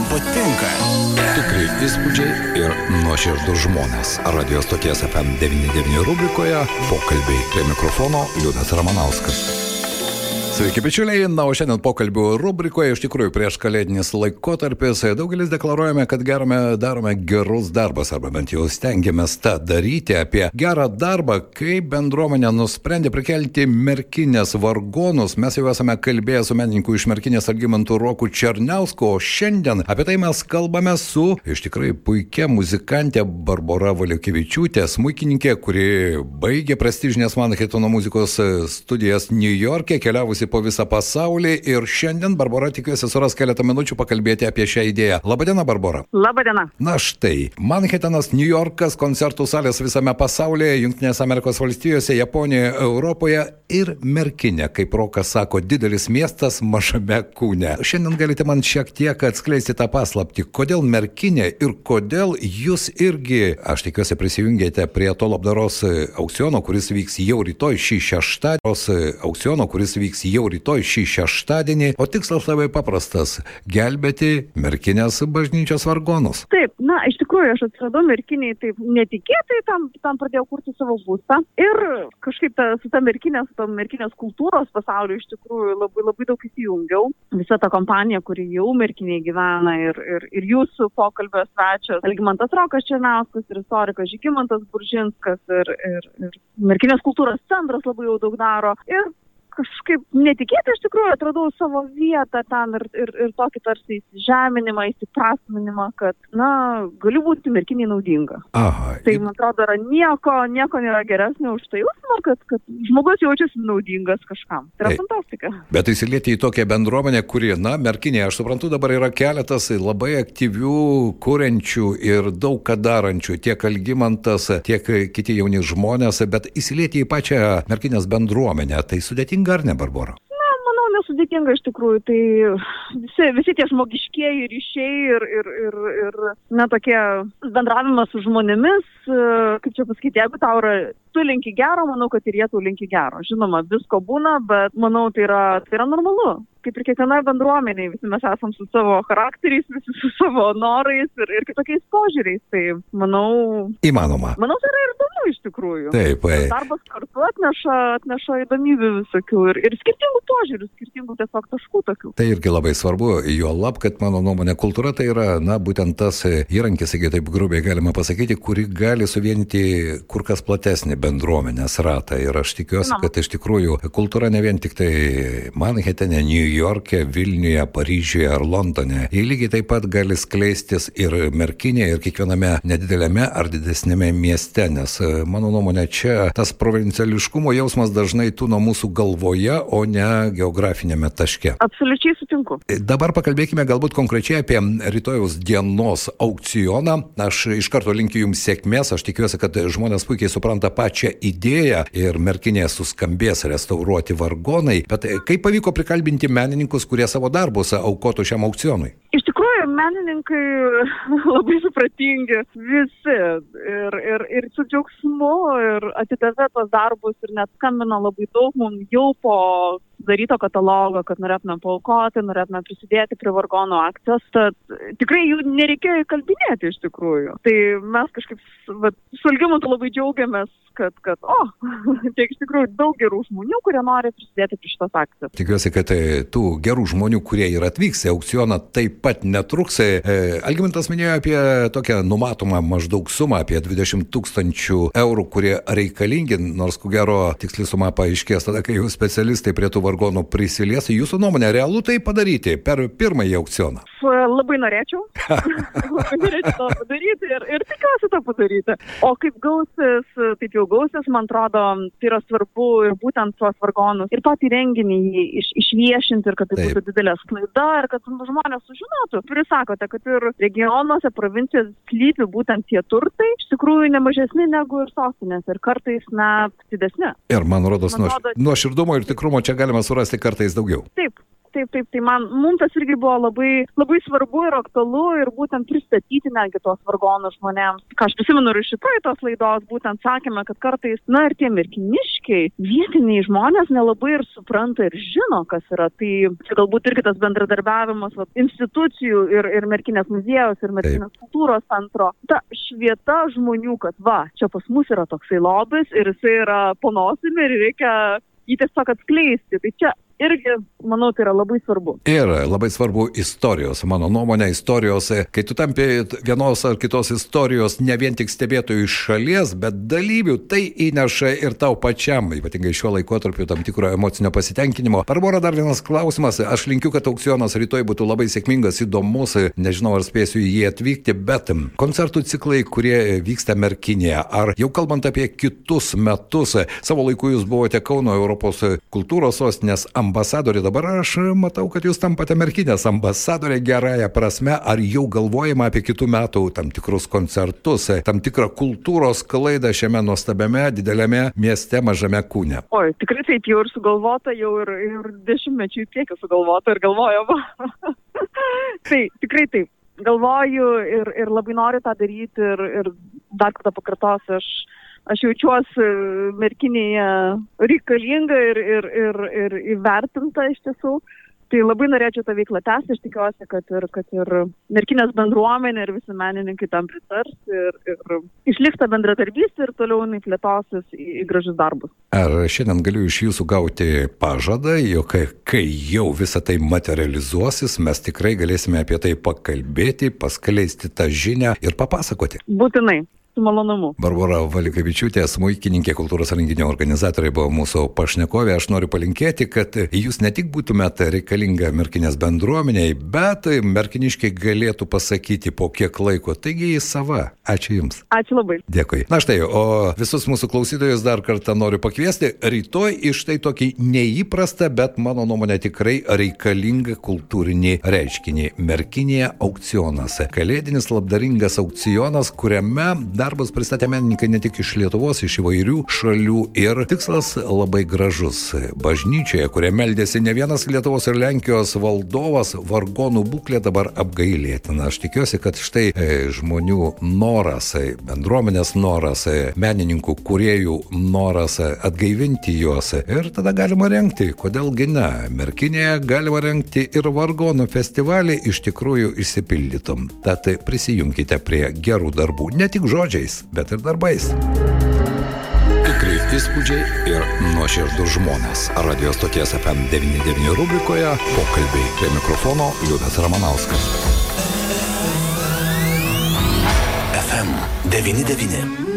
kam patinka. Tikrai įspūdžiai ir nuoširdus žmonės. Radio stoties FM99 rubrikoje pokalbiai prie mikrofono Liudas Ramanauskas. Sveiki, bičiuliai. Na, o šiandien pokalbių rubrikoje iš tikrųjų prieš kalėdinis laikotarpis daugelis deklaruojame, kad gerame, darome gerus darbus, arba bent jau stengiamės tą daryti. Apie gerą darbą, kaip bendruomenė nusprendė prikelti merkinės vargonus. Mes jau esame kalbėję su menininku iš merkinės Algymantų Roku Černiausku, o šiandien apie tai mes kalbame su iš tikrai puikia muzikantė Barbara Valiukevičiūtė, smūkininkė, kuri baigė prestižinės Manhattano muzikos studijas New York'e, keliavusi po visą pasaulį ir šiandien Barbara tikiuosi suras keletą minučių pakalbėti apie šią idėją. Labadiena, Barbara. Labadiena. Na štai, Manhattanas, New Yorkas, koncertų salės visame pasaulyje, Junktinės Amerikos valstijose, Japonijoje, Europoje ir Merkinė, kaip Rokas sako, didelis miestas mažame kūne. Šiandien galite man šiek tiek atskleisti tą paslapti, kodėl Merkinė ir kodėl jūs irgi, aš tikiuosi, prisijungėte prie to labdaros aukciono, kuris vyks jau rytoj šį šeštadienį, aukciono, kuris vyks jau rytoj šį šeštadienį, o tikslas labai paprastas - gelbėti merkinės bažnyčios vargonus. Taip, na, iš tikrųjų, aš atsiradau merkiniai taip netikėtai, tam, tam pradėjau kurti savo būstą ir kažkaip ta, su ta merkinė, su ta merkinės kultūros pasauliu iš tikrųjų labai labai daug įsijungiau. Visa ta kompanija, kuri jau merkiniai gyvena ir, ir, ir jūsų pokalbio svečias, Algymantas Rokas Černauskas ir istorikas Žygimantas Buržinskas ir, ir, ir merkinės kultūros centras labai jau daug daro. Ir kažkaip netikėtai iš tikrųjų atradau savo vietą ten ir, ir, ir tokį tarsi įsižeminimą, įsiprasminimą, kad, na, galiu būti merkiniai naudinga. Aha. Tai, man atrodo, yra nieko, nieko nėra geresnio už tai jausmą, kad, kad žmogus jaučiasi naudingas kažkam. Tai yra Taip. fantastika. Bet įsilieti į tokią bendruomenę, kuri, na, merkinė, aš suprantu, dabar yra keletas labai aktyvių, kuriančių ir daug ką darančių, tiek Algymantas, tiek kiti jauni žmonės, bet įsilieti į pačią merkinės bendruomenę, tai sudėtinga ar ne, Barbara? Na, manau, nesudėtinga iš tikrųjų. Tai visi, visi tie žmogiškieji ryšiai ir, ir, ir, ir na, tokie bendravimas su žmonėmis, e, kaip čia pasakyti, jeigu tau yra, tu linki gero, manau, kad ir jie tau linki gero. Žinoma, visko būna, bet manau, tai yra, tai yra normalu. Kaip ir kiekvienoje bendruomenėje, visi mes esam su savo charakteriais, visi su savo norais ir, ir kitokiais požiūriais. Tai manau, Įmanoma. manau, tai yra ir įdomu iš tikrųjų. Taip, e, Darbas kartu atneša, atneša įdomybių visokių ir, ir skirtingų požiūrių, skirtingų tiesiog taškų tokių. Tai irgi labai svarbu, jo lab, kad mano nuomonė kultūra tai yra, na, būtent tas e, įrankis, jeigu taip grubiai galima pasakyti, kuri gali suvienyti kur kas platesnį bendruomenės ratą. Ir aš tikiuosi, kad iš tikrųjų kultūra ne vien tik tai Manhattane, New York'e, Vilniuje, Paryžiuje ar Londone. Jie lygiai taip pat gali skleistis ir Merkinėje, ir kiekviename nedidelėme ar didesnėme mieste, nes e, mano nuomonė čia tas provinciališkumo jausmas dažnai tūno mūsų galvoje, o ne geografinėme taške. Absoliučiai sutinku. Dabar pakalbėkime galbūt konkrečiai apie rytojus dienos aukcioną. Aš iš karto linkiu Jums sėkmės, aš tikiuosi, kad žmonės puikiai supranta pačią idėją ir merkinėje suskambės restauruoti vargonai. Bet kaip pavyko prikalbinti menininkus, kurie savo darbus aukotų šiam aukcionui? Iš tikrųjų, menininkai labai supratingi visi ir, ir, ir su džiaugsmu ir atidavė tos darbus ir net skambino labai daug mums jau po sudaryto katalogo, kad norėtume paukoti, norėtume prisidėti prie vargonų akcijos. Tad tikrai jų nereikėjo įkalbinėti iš tikrųjų. Tai mes kažkaip vat, su Algimantu labai džiaugiamės, kad, kad o, tiek iš tikrųjų daug gerų žmonių, kurie nori prisidėti prie šitos akcijos. Tikiuosi, kad e, tų gerų žmonių, kurie ir atvyks į aukcioną, taip pat netruks. E, Algimantas minėjo apie tokią numatomą maždaug sumą, apie 20 tūkstančių eurų, kurie reikalingi, nors ko gero tiksli suma paaiškės tada, kai jau specialistai prie tų vargonų prisilies. Jūsų nuomonė, realu tai padaryti per pirmąjį aukcioną? Labai norėčiau. labai norėčiau to padaryti ir, ir tikiuosi to padaryti. O kaip gausis, taip jau gausis, man atrodo, tai yra svarbu ir būtent tuos vargonus ir patį renginį iš, išviešinti ir kad tai Taip. būtų didelė sklaida ir kad žmonės sužinotų. Turi sakote, kad ir regionuose, provincijose slypi būtent tie turtai, iš tikrųjų nemažesni negu ir sostinėse ir kartais net didesni. Ir man rodos, Man nuo, rodos- nuo širdumo ir tikrumo čia galima surasti kartais daugiau. Taip, taip, taip, tai man, mums tas irgi buvo labai, labai svarbu ir aktualu ir būtent pristatyti netgi tos vargonus žmonėms. Ką aš prisimenu ir iš šitoj tos laidos, būtent sakėme, kad kartais, na ir tie merkiniškiai, vietiniai žmonės nelabai ir supranta ir žino, kas yra. Tai čia galbūt irgi tas bendradarbiavimas va, institucijų ir, ir merkinės muziejus ir merkinės taip. kultūros centro. Ta švieta žmonių, kad va, čia pas mus yra toksai lobis ir jisai yra ponosimi ir reikia jį tiesiog atskleisti. Tai čia irgi, manau, tai yra labai svarbu. Ir labai svarbu istorijos, mano nuomonė, istorijos, kai tu tampi vienos ar kitos istorijos ne vien tik stebėtojų iš šalies, bet dalyvių, tai įneša ir tau pačiam, ypatingai šiuo laikotarpiu, tam tikro emocinio pasitenkinimo. Barbara, dar vienas klausimas. Aš linkiu, kad aukcionas rytoj būtų labai sėkmingas, įdomus, nežinau, ar spėsiu į jį atvykti, bet koncertų ciklai, kurie vyksta Merkinėje, ar jau kalbant apie kitus metus, savo laiku jūs buvote Kauno Europos kultūros sostinės ambasadorius ambasadorė. Dabar aš matau, kad jūs tampate merkinės ambasadorė gerąją prasme. Ar jau galvojama apie kitų metų tam tikrus koncertus, tam tikrą kultūros klaidą šiame nuostabiame, dideliame mieste, mažame kūne? Oi, tikrai taip jau ir sugalvota, jau ir, ir dešimtmečių į priekį sugalvota ir galvojama. tai tikrai taip. Galvoju ir, ir labai noriu tą daryti ir, ir dar kartą pakartosiu, aš aš jaučiuosi merkinėje reikalinga ir, ir, ir, ir įvertinta iš tiesų. Tai labai norėčiau tą veiklą tęsti, aš tikiuosi, kad ir, kad ir merkinės bendruomenė ir visi menininkai tam pritars ir, ir išliks ta bendradarbystė ir toliau jinai plėtosis į, į gražius darbus. Ar šiandien galiu iš jūsų gauti pažadą, jog kai jau visa tai materializuosis, mes tikrai galėsime apie tai pakalbėti, paskleisti tą žinią ir papasakoti? Būtinai su malonumu. Barbara Valikavičiūtė, smūkininkė, kultūros renginio organizatorė buvo mūsų pašnekovė. Aš noriu palinkėti, kad jūs ne tik būtumėte reikalinga merkinės bendruomeniai, bet merkiniškiai galėtų pasakyti po kiek laiko. Taigi į sava. Ačiū Jums. Ačiū labai. Dėkui. Na štai, o visus mūsų klausytojus dar kartą noriu pakviesti rytoj iš tai tokį neįprastą, bet mano nuomonė tikrai reikalingą kultūrinį reiškinį. Merkinėje aukcionas. Kalėdinis labdaringas aukcionas, kuriame darbus pristatė menininkai ne tik iš Lietuvos, iš įvairių šalių ir tikslas labai gražus. Bažnyčioje, kurie meldėsi ne vienas Lietuvos ir Lenkijos valdovas, vargonų būklė dabar apgailėtina. Aš tikiuosi, kad štai e, žmonių noras, e, bendruomenės noras, e, menininkų, kuriejų noras atgaivinti juos ir tada galima renkti, kodėlgi ne. Merkinėje galima renkti ir vargonų festivalį iš tikrųjų išsipildytum. Tad prisijunkite prie gerų darbų, ne tik žodžiai žodžiais, bet ir darbais. Tikrai įspūdžiai ir nuoširdus žmonės. Radio stoties FM99 rubrikoje pokalbiai prie mikrofono Liudas Ramanauskas. FM99.